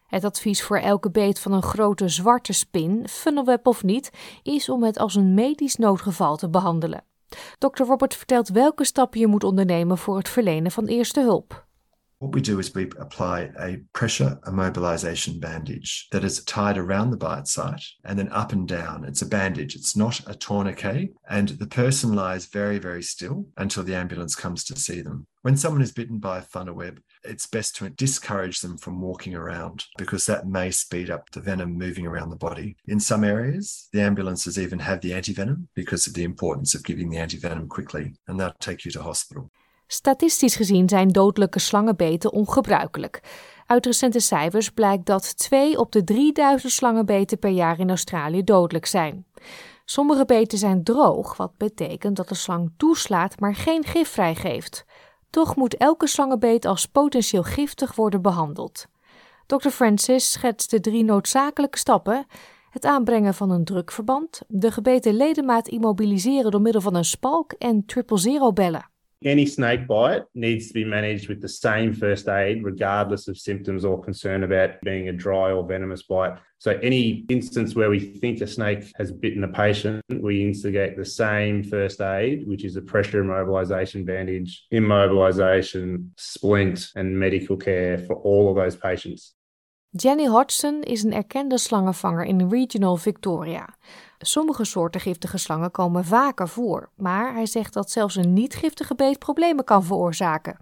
Het advies voor elke beet van een grote zwarte spin, funnelweb of niet, is om het als een medisch noodgeval te behandelen. Dr. Robert vertelt welke stappen je moet ondernemen voor het verlenen van eerste hulp. What we do is we apply a pressure immobilization bandage that is tied around the bite site and then up and down. It's a bandage, it's not a tourniquet, and the person lies very, very still until the ambulance comes to see them. When someone is bitten by a funnel web, it's best to discourage them from walking around because that may speed up the venom moving around the body. In some areas, the ambulances even have the antivenom because of the importance of giving the antivenom quickly, and they'll take you to hospital. Statistisch gezien zijn dodelijke slangenbeten ongebruikelijk. Uit recente cijfers blijkt dat 2 op de 3000 slangenbeten per jaar in Australië dodelijk zijn. Sommige beten zijn droog, wat betekent dat de slang toeslaat maar geen gif vrijgeeft. Toch moet elke slangenbeet als potentieel giftig worden behandeld. Dr. Francis schetst de drie noodzakelijke stappen: het aanbrengen van een drukverband, de gebeten ledemaat immobiliseren door middel van een spalk en triple zero bellen. Any snake bite needs to be managed with the same first aid, regardless of symptoms or concern about being a dry or venomous bite. So, any instance where we think a snake has bitten a patient, we instigate the same first aid, which is a pressure immobilization bandage, immobilization, splint, and medical care for all of those patients. Jenny Hodgson is een erkende slangenvanger in Regional Victoria. Sommige soorten giftige slangen komen vaker voor, maar hij zegt dat zelfs een niet-giftige beet problemen kan veroorzaken.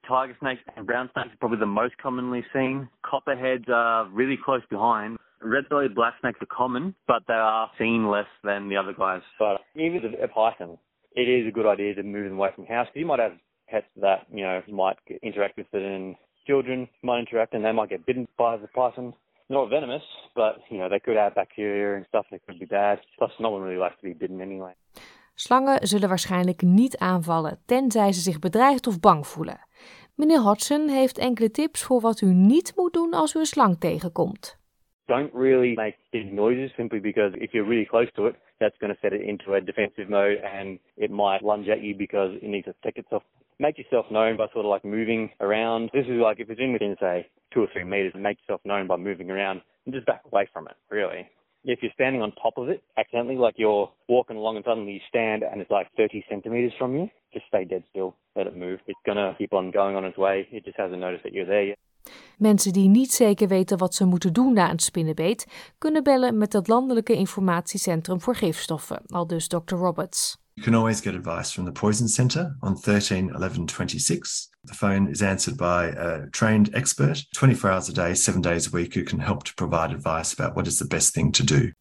Tiger snakes and brown snakes are probably the most commonly seen. Copperheads are really close behind. Red-bellied black snakes are common, but they are seen less than the other guys. But even a python, it is a good idea to move them away from house. You might have pets that you know might interact with it, and children might interact, and they might get bitten by the python. Not venomous, but you know they could have bacteria and stuff that could be bad. Plus, no one really likes to be bitten anyway. Slangen zullen waarschijnlijk niet aanvallen, tenzij ze zich bedreigd of bang voelen. Meneer Hodgson heeft enkele tips voor wat u niet moet doen als u een slang tegenkomt. Don't really make big noises simply because if you're really close to it, that's going to set it into a defensive mode and it might lunge at you because it needs to protect itself. Make yourself known by sort of like moving around. This is like if it's in within, say, two or three meters, make yourself known by moving around and just back away from it, really. If you're standing on top of it accidentally, like you're walking along and suddenly you stand and it's like 30 centimeters from you, just stay dead still. Let it move. It's going to keep on going on its way. It just hasn't noticed that you're there yet. Mensen die niet zeker weten wat ze moeten doen na een spinnenbeet, kunnen bellen met het Landelijke Informatiecentrum voor Gifstoffen, al dus Dr. Roberts. You can always get advice from the Poison Centre on 13 11 26. The phone is answered by a trained expert 24 hours a day, seven days a week, who can help to provide advice about what is the best thing to do.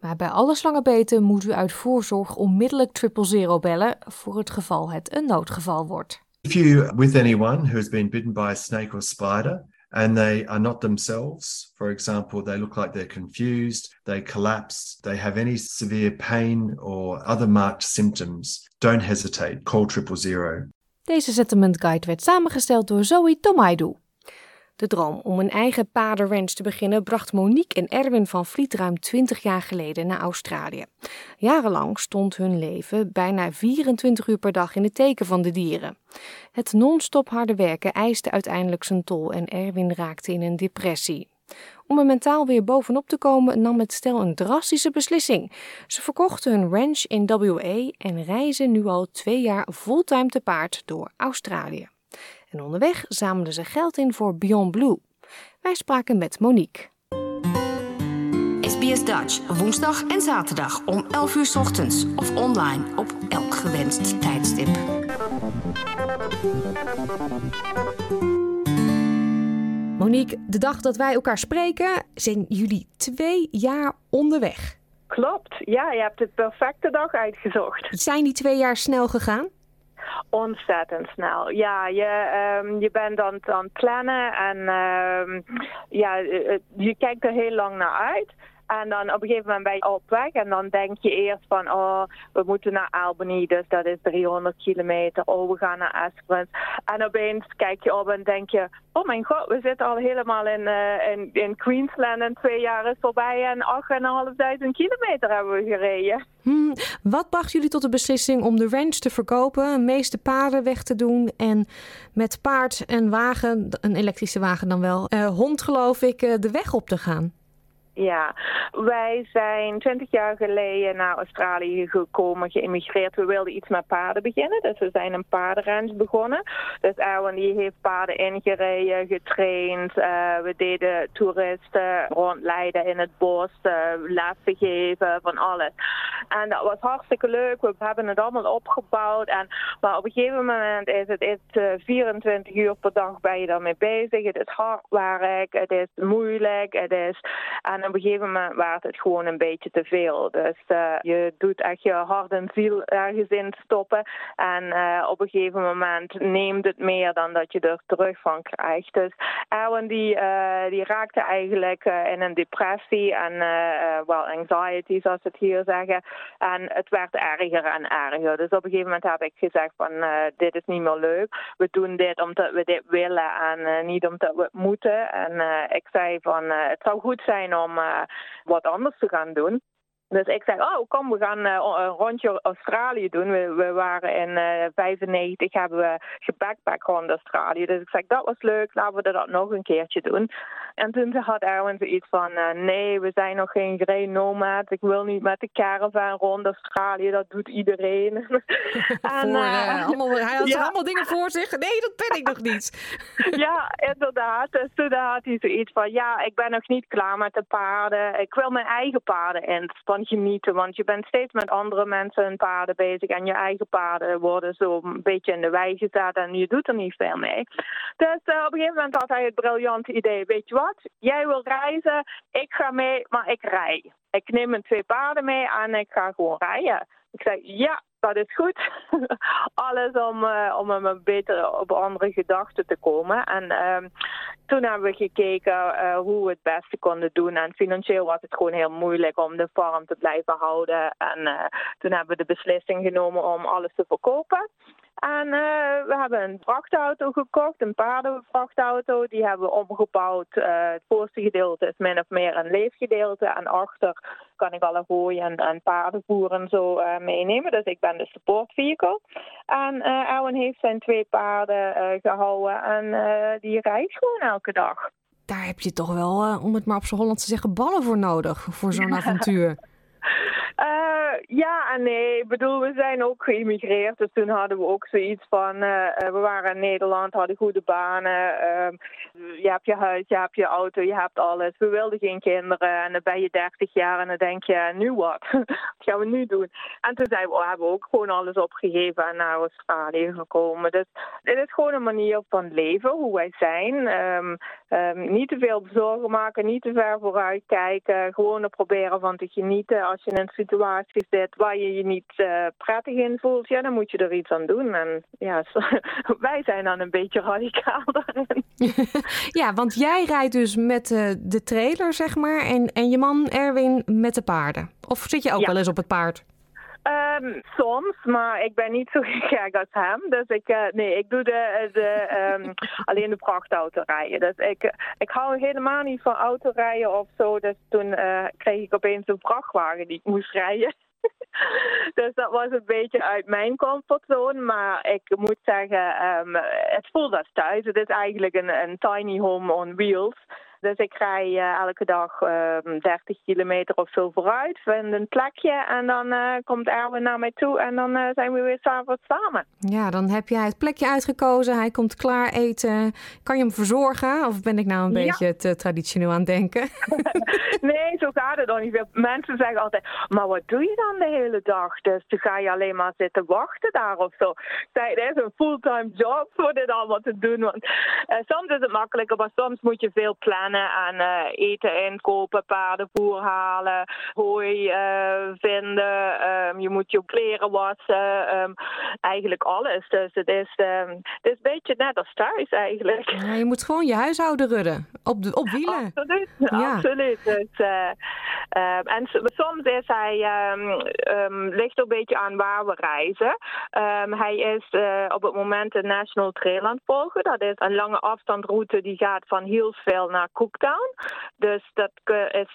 Maar bij alle slangenbeten moet u uit voorzorg onmiddellijk triple zero bellen voor het geval het een noodgeval wordt. If you with anyone who has been bitten by a snake or spider and they are not themselves, for example, they look like they're confused, they collapse, they have any severe pain or other marked symptoms, don't hesitate. Call triple zero. Deze settlement guide werd samengesteld door Zoe Tomaidu. De droom om een eigen paardenranch te beginnen bracht Monique en Erwin van Vliet ruim 20 jaar geleden naar Australië. Jarenlang stond hun leven bijna 24 uur per dag in het teken van de dieren. Het non-stop harde werken eiste uiteindelijk zijn tol en Erwin raakte in een depressie. Om er mentaal weer bovenop te komen nam het stel een drastische beslissing. Ze verkochten hun ranch in WA en reizen nu al twee jaar fulltime te paard door Australië. En onderweg zamelden ze geld in voor Beyond Blue. Wij spraken met Monique. SBS Dutch, woensdag en zaterdag om 11 uur 's ochtends of online op elk gewenst tijdstip. Monique, de dag dat wij elkaar spreken, zijn jullie twee jaar onderweg. Klopt, ja, je hebt de perfecte dag uitgezocht. Zijn die twee jaar snel gegaan? Ontzettend snel. Ja, je, um, je bent aan, aan het plannen en um, ja, je kijkt er heel lang naar uit. En dan op een gegeven moment ben je op weg en dan denk je eerst van, oh, we moeten naar Albany, dus dat is 300 kilometer. Oh, we gaan naar Esperance. En opeens kijk je op en denk je, oh mijn god, we zitten al helemaal in, uh, in, in Queensland en twee jaar is voorbij en 8.500 kilometer hebben we gereden. Hmm, wat bracht jullie tot de beslissing om de ranch te verkopen, de meeste paarden weg te doen en met paard en wagen, een elektrische wagen dan wel, uh, hond geloof ik, uh, de weg op te gaan? Ja, wij zijn twintig jaar geleden naar Australië gekomen, geïmmigreerd. We wilden iets met paarden beginnen, dus we zijn een paardenranch begonnen. Dus Erwin die heeft paarden ingereden, getraind. Uh, we deden toeristen rondleiden in het bos, uh, lessen geven, van alles. En dat was hartstikke leuk. We hebben het allemaal opgebouwd. En, maar op een gegeven moment is het is, uh, 24 uur per dag ben je daarmee bezig. Het is hard werk, het is moeilijk, het is... En op een gegeven moment werd het gewoon een beetje te veel. Dus uh, je doet echt je hart en ziel ergens in stoppen. En uh, op een gegeven moment neemt het meer dan dat je er terug van krijgt. Dus Erwin die, uh, die raakte eigenlijk in een depressie en wel anxiety zoals ze het hier zeggen. En het werd erger en erger. Dus op een gegeven moment heb ik gezegd van dit is niet meer leuk. We doen dit omdat we dit willen en niet omdat we het moeten. En ik zei van het zou goed zijn om uh, wat anders te gaan doen. Dus ik zei, oh kom, we gaan uh, een rondje Australië doen. We, we waren in uh, 95, hebben we gebackpack rond Australië. Dus ik zei, dat was leuk, laten we dat nog een keertje doen. En toen had Erwin zoiets van, uh, nee, we zijn nog geen grey nomad. Ik wil niet met de caravan rond Australië, dat doet iedereen. *laughs* en, voor, allemaal, hij had *laughs* ja. allemaal dingen voor zich. Nee, dat ben ik nog niet. *laughs* ja, inderdaad. Dus toen had hij zoiets van, ja, ik ben nog niet klaar met de paarden. Ik wil mijn eigen paarden inspannen genieten. Want je bent steeds met andere mensen en paarden bezig. En je eigen paarden worden zo een beetje in de wei gezet. En je doet er niet veel mee. Dus uh, op een gegeven moment had hij het briljante idee. Weet je wat? Jij wil reizen. Ik ga mee, maar ik rij. Ik neem mijn twee paarden mee en ik ga gewoon rijden. Ik zei, ja, dat is goed. *laughs* Alles om, uh, om hem beter op andere gedachten te komen. En uh, toen hebben we gekeken uh, hoe we het beste konden doen. En financieel was het gewoon heel moeilijk om de farm te blijven houden. En uh, toen hebben we de beslissing genomen om alles te verkopen. En we hebben een vrachtauto gekocht, een paardenvrachtauto. Die hebben we omgebouwd. Uh, het voorste gedeelte is min of meer een leefgedeelte. En achter kan ik alle hooi en, en paardenvoer en zo uh, meenemen. Dus ik ben de support vehicle. En Erwin heeft zijn twee paarden gehouden en die rijdt gewoon elke dag. Daar heb je toch wel, om het maar op zijn Holland te zeggen, ballen voor nodig voor zo'n *laughs* avontuur. Uh, ja en nee. Ik bedoel, we zijn ook geïmmigreerd. Dus toen hadden we ook zoiets van... Uh, we waren in Nederland, hadden goede banen. Uh, je hebt je huis, je hebt je auto, je hebt alles. We wilden geen kinderen. En dan ben je 30 jaar en dan denk je, nu wat? *laughs* wat gaan we nu doen? En toen zijn we, hebben we ook gewoon alles opgegeven en naar Australië gekomen. Dus het is gewoon een manier van leven, hoe wij zijn. Um, um, niet te veel zorgen maken, niet te ver vooruit kijken. Gewoon er proberen van te genieten. Als je in een situatie zit waar je je niet uh, prettig in voelt, ja, dan moet je er iets aan doen. En ja, *laughs* so, wij zijn dan een beetje radicaal *laughs* daarin. ja, want jij rijdt dus met uh, de trailer, zeg maar, en, en je man Erwin met de paarden. Of zit je ook ja. wel eens op het paard? Um, soms, maar ik ben niet zo *laughs* gek als hem. Dus ik, uh, nee, ik doe de, de, um, alleen de prachtauto rijden. Dus ik, ik hou helemaal niet van autorijden of zo. Dus toen uh, kreeg ik opeens een vrachtwagen die ik moest rijden. *laughs* dus dat was een beetje uit mijn comfortzone. Maar ik moet zeggen, um, het voelt als thuis. Het is eigenlijk een, een tiny home on wheels. Dus ik rij uh, elke dag uh, 30 kilometer of zo vooruit, vind een plekje en dan uh, komt Erwin naar mij toe en dan uh, zijn we weer s'avonds samen. Ja, dan heb jij het plekje uitgekozen, hij komt klaar eten. Kan je hem verzorgen of ben ik nou een ja. beetje te traditioneel aan het denken? *laughs* *laughs* nee, zo gaat het dan niet. Mensen zeggen altijd, maar wat doe je dan de hele dag? Dus dan ga je alleen maar zitten wachten daar of zo. Het is een fulltime job voor dit allemaal te doen. Want soms is het makkelijker, maar soms moet je veel plannen aan uh, eten inkopen, paardenvoer halen, hooi uh, vinden. Um, je moet je kleren wassen. Um, eigenlijk alles. Dus het is, um, het is een beetje net als thuis eigenlijk. Ja, je moet gewoon je huishouden rudden. Op, de, op wielen. Absoluut. Ja. Absoluut. Dus, uh, en soms is hij, ligt er een beetje aan waar we reizen. hij is op het moment de National Trail aan het volgen. Dat is een lange afstandroute die gaat van Hillsville naar Cooktown. Dus dat is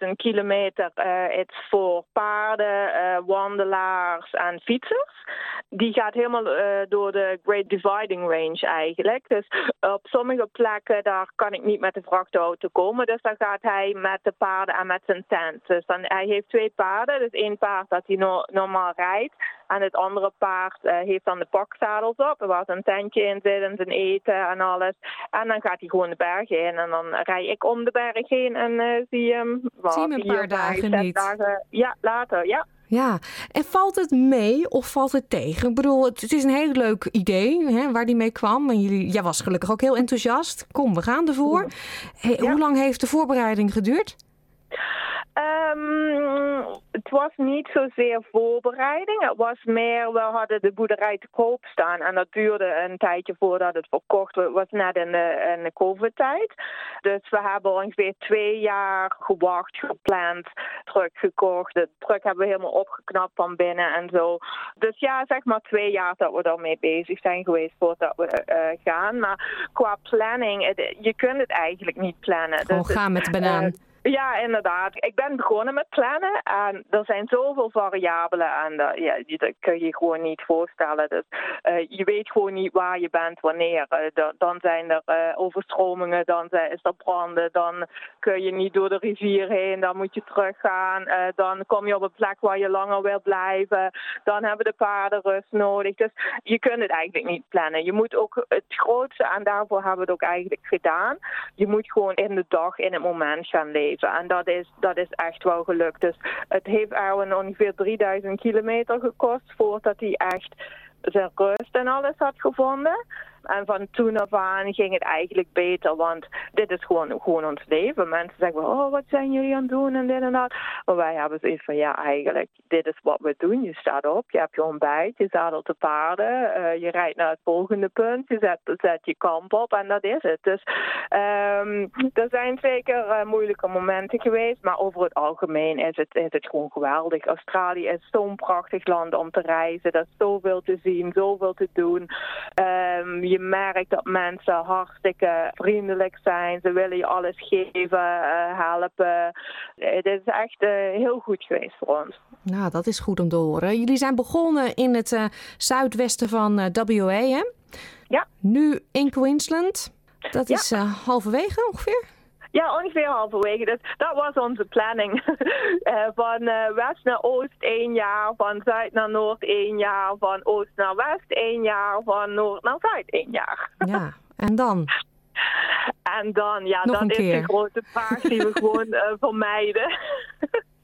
5.500 kilometer. Het is voor paarden, uh, wandelaars en fietsers. Die gaat helemaal door de Great Dividing Range eigenlijk. Dus op sommige plekken daar kan ik niet met de vrachtauto komen. Dus dan gaat hij met de paarden en met zijn tent. Dus dan, hij heeft twee paarden. Dus één paard dat hij no normaal rijdt. En het andere paard uh, heeft dan de pakzadels op, waar zijn tentje in zit en zijn eten en alles. En dan gaat hij gewoon de berg in en dan rij ik om de berg heen en uh, zie hem. Zie hem een paar dagen niet. Dagen, ja, later, ja. Ja, en valt het mee of valt het tegen? Ik bedoel, het is een heel leuk idee hè, waar die mee kwam. En jullie, jij was gelukkig ook heel enthousiast. Kom, we gaan ervoor. Hey, ja. Hoe lang heeft de voorbereiding geduurd? Um, het was niet zozeer voorbereiding. Het was meer, we hadden de boerderij te koop staan. En dat duurde een tijdje voordat het verkocht was. Het was net in de, in de COVID-tijd. Dus we hebben ongeveer twee jaar gewacht, gepland, teruggekocht. De truck hebben we helemaal opgeknapt van binnen en zo. Dus ja, zeg maar twee jaar dat we daarmee bezig zijn geweest voordat we uh, gaan. Maar qua planning, het, je kunt het eigenlijk niet plannen. Gewoon dus gaan met de banaan. Uh, ja, inderdaad. Ik ben begonnen met plannen en er zijn zoveel variabelen en dat, ja, dat kun je gewoon niet voorstellen. Dus uh, je weet gewoon niet waar je bent wanneer. Uh, dan zijn er overstromingen, dan is er branden, dan kun je niet door de rivier heen, dan moet je teruggaan. dan kom je op een plek waar je langer wil blijven. Dan hebben de paarden rust nodig. Dus je kunt het eigenlijk niet plannen. Je moet ook het grootste, en daarvoor hebben we het ook eigenlijk gedaan, je moet gewoon in de dag, in het moment gaan leven. En dat is, dat is echt wel gelukt. Dus het heeft Erwin ongeveer 3000 kilometer gekost voordat hij echt zijn rust en alles had gevonden. En van toen af aan ging het eigenlijk beter, want dit is gewoon, gewoon ons leven. Mensen zeggen, oh, wat zijn jullie aan het doen en dit en dat. Maar wij hebben zoiets van, ja, eigenlijk, dit is wat we doen. Je staat op, je hebt je ontbijt, je zadelt de paarden, uh, je rijdt naar het volgende punt, je zet, je kamp op en dat is het. Dus um, er zijn zeker uh, moeilijke momenten geweest, maar over het algemeen is het, is het gewoon geweldig. Australië is zo'n prachtig land om te reizen, er is zoveel te zien, zoveel te doen. Je merkt dat mensen hartstikke vriendelijk zijn. Ze willen je alles geven, uh, helpen. Het is echt uh, heel goed geweest voor ons. Nou, dat is goed om te horen. Jullie zijn begonnen in het uh, zuidwesten van WA, hè? Ja. Nu in Queensland. Dat is ja. halverwege ongeveer? Ja, ongeveer halverwege. Dus dat was onze planning. uh, *laughs* van uh, west naar oost één jaar, van zuid naar noord één jaar, van oost naar west één jaar, van noord naar zuid één jaar. ja, *laughs* en dan? En dan, ja, Nog dat is keer. de grote vraag die we gewoon uh, vermijden. *laughs*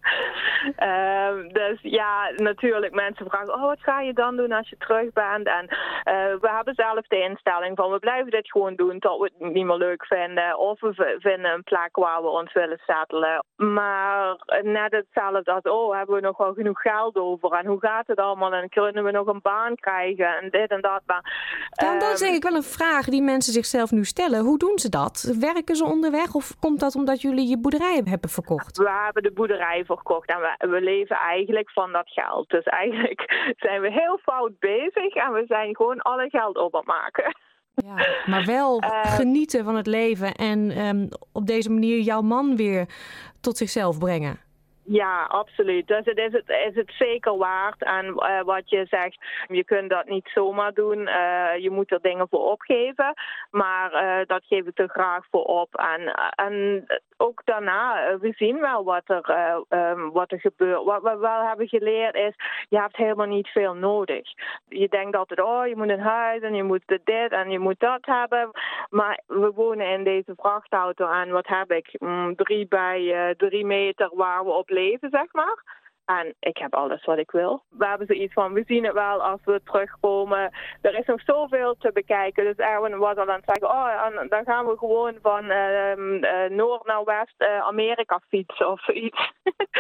Uh, *laughs* dus ja, natuurlijk mensen vragen, oh wat ga je dan doen als je terug bent? En uh, we hebben zelf de instelling van we blijven dit gewoon doen tot we het niet meer leuk vinden. Of we vinden een plek waar we ons willen settelen. Maar net hetzelfde als, oh hebben we nog wel genoeg geld over? En hoe gaat het allemaal? En kunnen we nog een baan krijgen? En dit en dat. Maar, Dan, dat is denk ik wel een vraag die mensen zichzelf nu stellen. Hoe doen ze dat? Werken ze onderweg of komt dat omdat jullie je boerderij hebben verkocht? We hebben de boerderij verkocht en we, we leven eigenlijk van dat geld. Dus eigenlijk *laughs* zijn we heel fout bezig en we zijn gewoon alle geld op het maken. Ja, maar wel uh, *laughs* genieten van het leven en um, op deze manier jouw man weer tot zichzelf brengen. Ja, absoluut. Dus het is het, is het zeker waard. En uh, wat je zegt, je kunt dat niet zomaar doen. Uh, je moet er dingen voor opgeven. Maar uh, dat geef ik er graag voor op. En, en ook daarna, we zien wel wat er, um, wat er gebeurt. Wat we wel hebben geleerd is, je hebt helemaal niet veel nodig. Je denkt altijd, oh, je moet een huis en je moet dit en je moet dat hebben. Maar we wonen in deze vrachtauto en wat heb ik? Mm, drie bij drie meter waar we op leven, zeg maar. En ik heb alles wat ik wil. We hebben zoiets van, we zien het wel als we terugkomen. Er is nog zoveel te bekijken. Dus Erwin was al aan het zeggen, oh, dan gaan we gewoon van uh, uh, Noord naar West uh, Amerika fietsen of zoiets.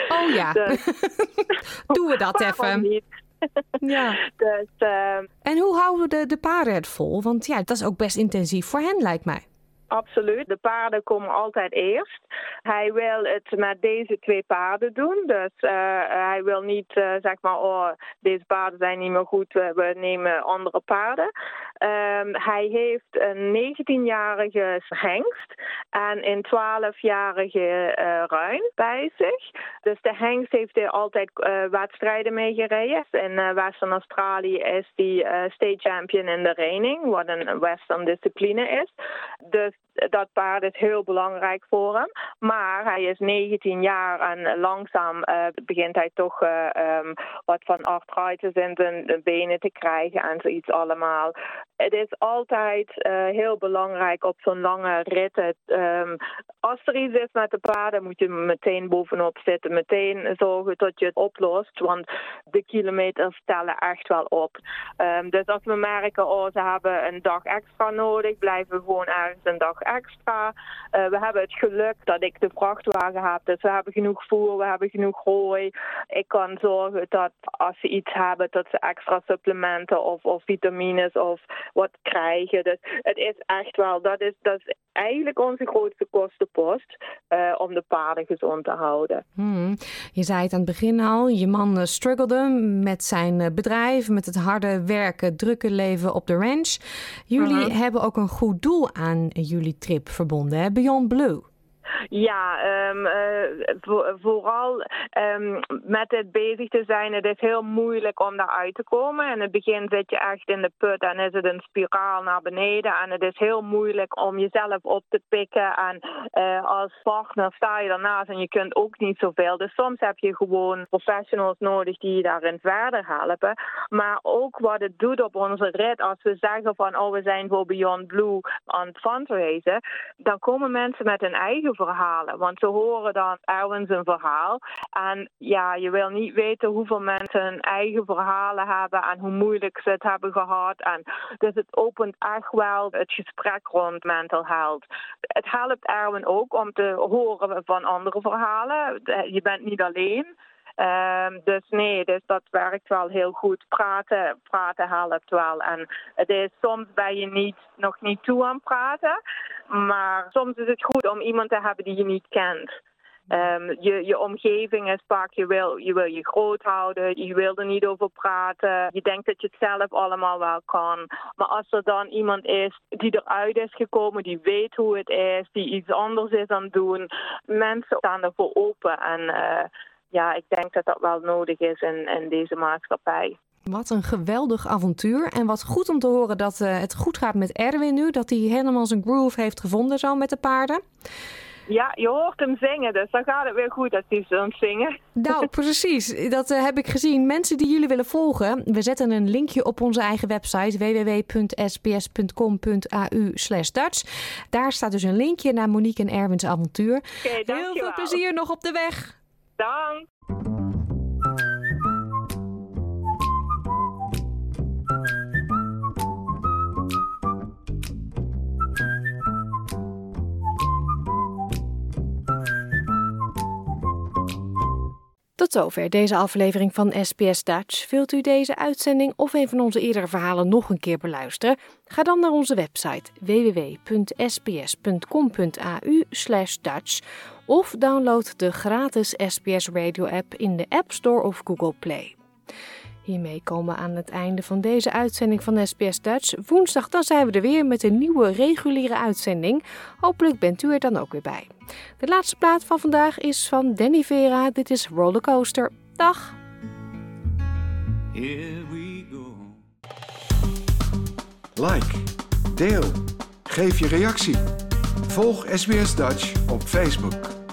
Oh ja, *laughs* dus, *laughs* doen we dat even. Niet? *laughs* Ja. Dus, en hoe houden de, de paarden het vol? Want ja, dat is ook best intensief voor hen, lijkt mij. Absoluut. De paarden komen altijd eerst. Hij wil het met deze twee paarden doen. Dus uh, hij wil niet uh, zeg maar, oh, deze paarden zijn niet meer goed, we, nemen andere paarden. Um, hij heeft een 19-jarige hengst en een 12-jarige uh, ruin bij zich. Dus de hengst heeft hij altijd wedstrijden mee gereden. In Western Australië is hij state champion in de reining, wat een western discipline is. Dus dat paard is heel belangrijk voor hem. Maar hij is 19 jaar en langzaam uh, begint hij toch uh, um, wat van arthritis in zijn benen te krijgen en zoiets allemaal. Het is altijd uh, heel belangrijk op zo'n lange rit. Um, als er iets is met de paarden moet je meteen bovenop zitten. Meteen zorgen dat je het oplost. Want de kilometers tellen echt wel op. Um, dus als we merken, oh ze hebben een dag extra nodig, blijven we gewoon ergens een dag extra. Uh, we hebben het geluk dat ik de vrachtwagen heb. Dus we hebben genoeg voer, we hebben genoeg hooi. Ik kan zorgen dat als ze iets hebben, dat ze extra supplementen of, of vitamines of wat krijgen. Dus het is echt wel, dat is, dat is eigenlijk onze grootste kostenpost uh, om de paarden gezond te houden. Hmm. Je zei het aan het begin al, je man uh, struggelde met zijn bedrijf, met het harde werken, drukke leven op de ranch. Jullie -huh. hebben ook een goed doel aan jullie trip verbonden, hè? Beyond Blue. Ja, uh, voor, vooral um, met het bezig te zijn. Het is heel moeilijk om daaruit te komen. In het begin zit je echt in de put en is het een spiraal naar beneden. En het is heel moeilijk om jezelf op te pikken. En uh, als partner sta je daarnaast en je kunt ook niet zoveel. Dus soms heb je gewoon professionals nodig die je daarin verder helpen. Maar ook wat het doet op onze rit. Als we zeggen van oh we zijn voor Beyond Blue aan het fundraisen. Dan komen mensen met hun eigen verhalen. Want ze horen dan ergens een verhaal. En ja, je wil niet weten hoeveel mensen hun eigen verhalen hebben en hoe moeilijk ze het hebben gehad. En dus het opent echt wel het gesprek rond mental health. Het helpt Erwin ook om te horen van andere verhalen. Je bent niet alleen. Um, dus nee, dus dat werkt wel heel goed. Praten, praten helpt wel. En het is, soms ben je niet, nog niet toe aan praten. Maar soms is het goed om iemand te hebben die je niet kent. Um, je, je omgeving is vaak, je wil, je wil je groot houden, je wil er niet over praten. Je denkt dat je het zelf allemaal wel kan. Maar als er dan iemand is die eruit is gekomen, die weet hoe het is, die iets anders is aan het doen, mensen staan ervoor open. En uh, ja, ik denk dat dat wel nodig is in, in deze maatschappij. Wat een geweldig avontuur. En wat goed om te horen dat uh, het goed gaat met Erwin nu. Dat hij helemaal zijn groove heeft gevonden zo met de paarden. Ja, je hoort hem zingen, dus dan gaat het weer goed dat hij zo zingen. Nou, *laughs* precies. Dat uh, heb ik gezien. Mensen die jullie willen volgen, we zetten een linkje op onze eigen website www.sps.com.au Dutch. Daar staat dus een linkje naar Monique en Erwins avontuur. Okay, Heel veel plezier nog op de weg. Dank. Tot zover deze aflevering van SBS Dutch. Wilt u deze uitzending of een van onze eerdere verhalen nog een keer beluisteren? Ga dan naar onze website www.sbs.com.au/dutch of download de gratis SBS Radio app in de App Store of Google Play. Hiermee komen we aan het einde van deze uitzending van SBS Dutch. Woensdag dan zijn we er weer met een nieuwe reguliere uitzending. Hopelijk bent u er dan ook weer bij. De laatste plaat van vandaag is van Danny Vera. Dit is Rollercoaster. Dag! Here we go. Like, deel, geef je reactie. Volg SBS Dutch op Facebook.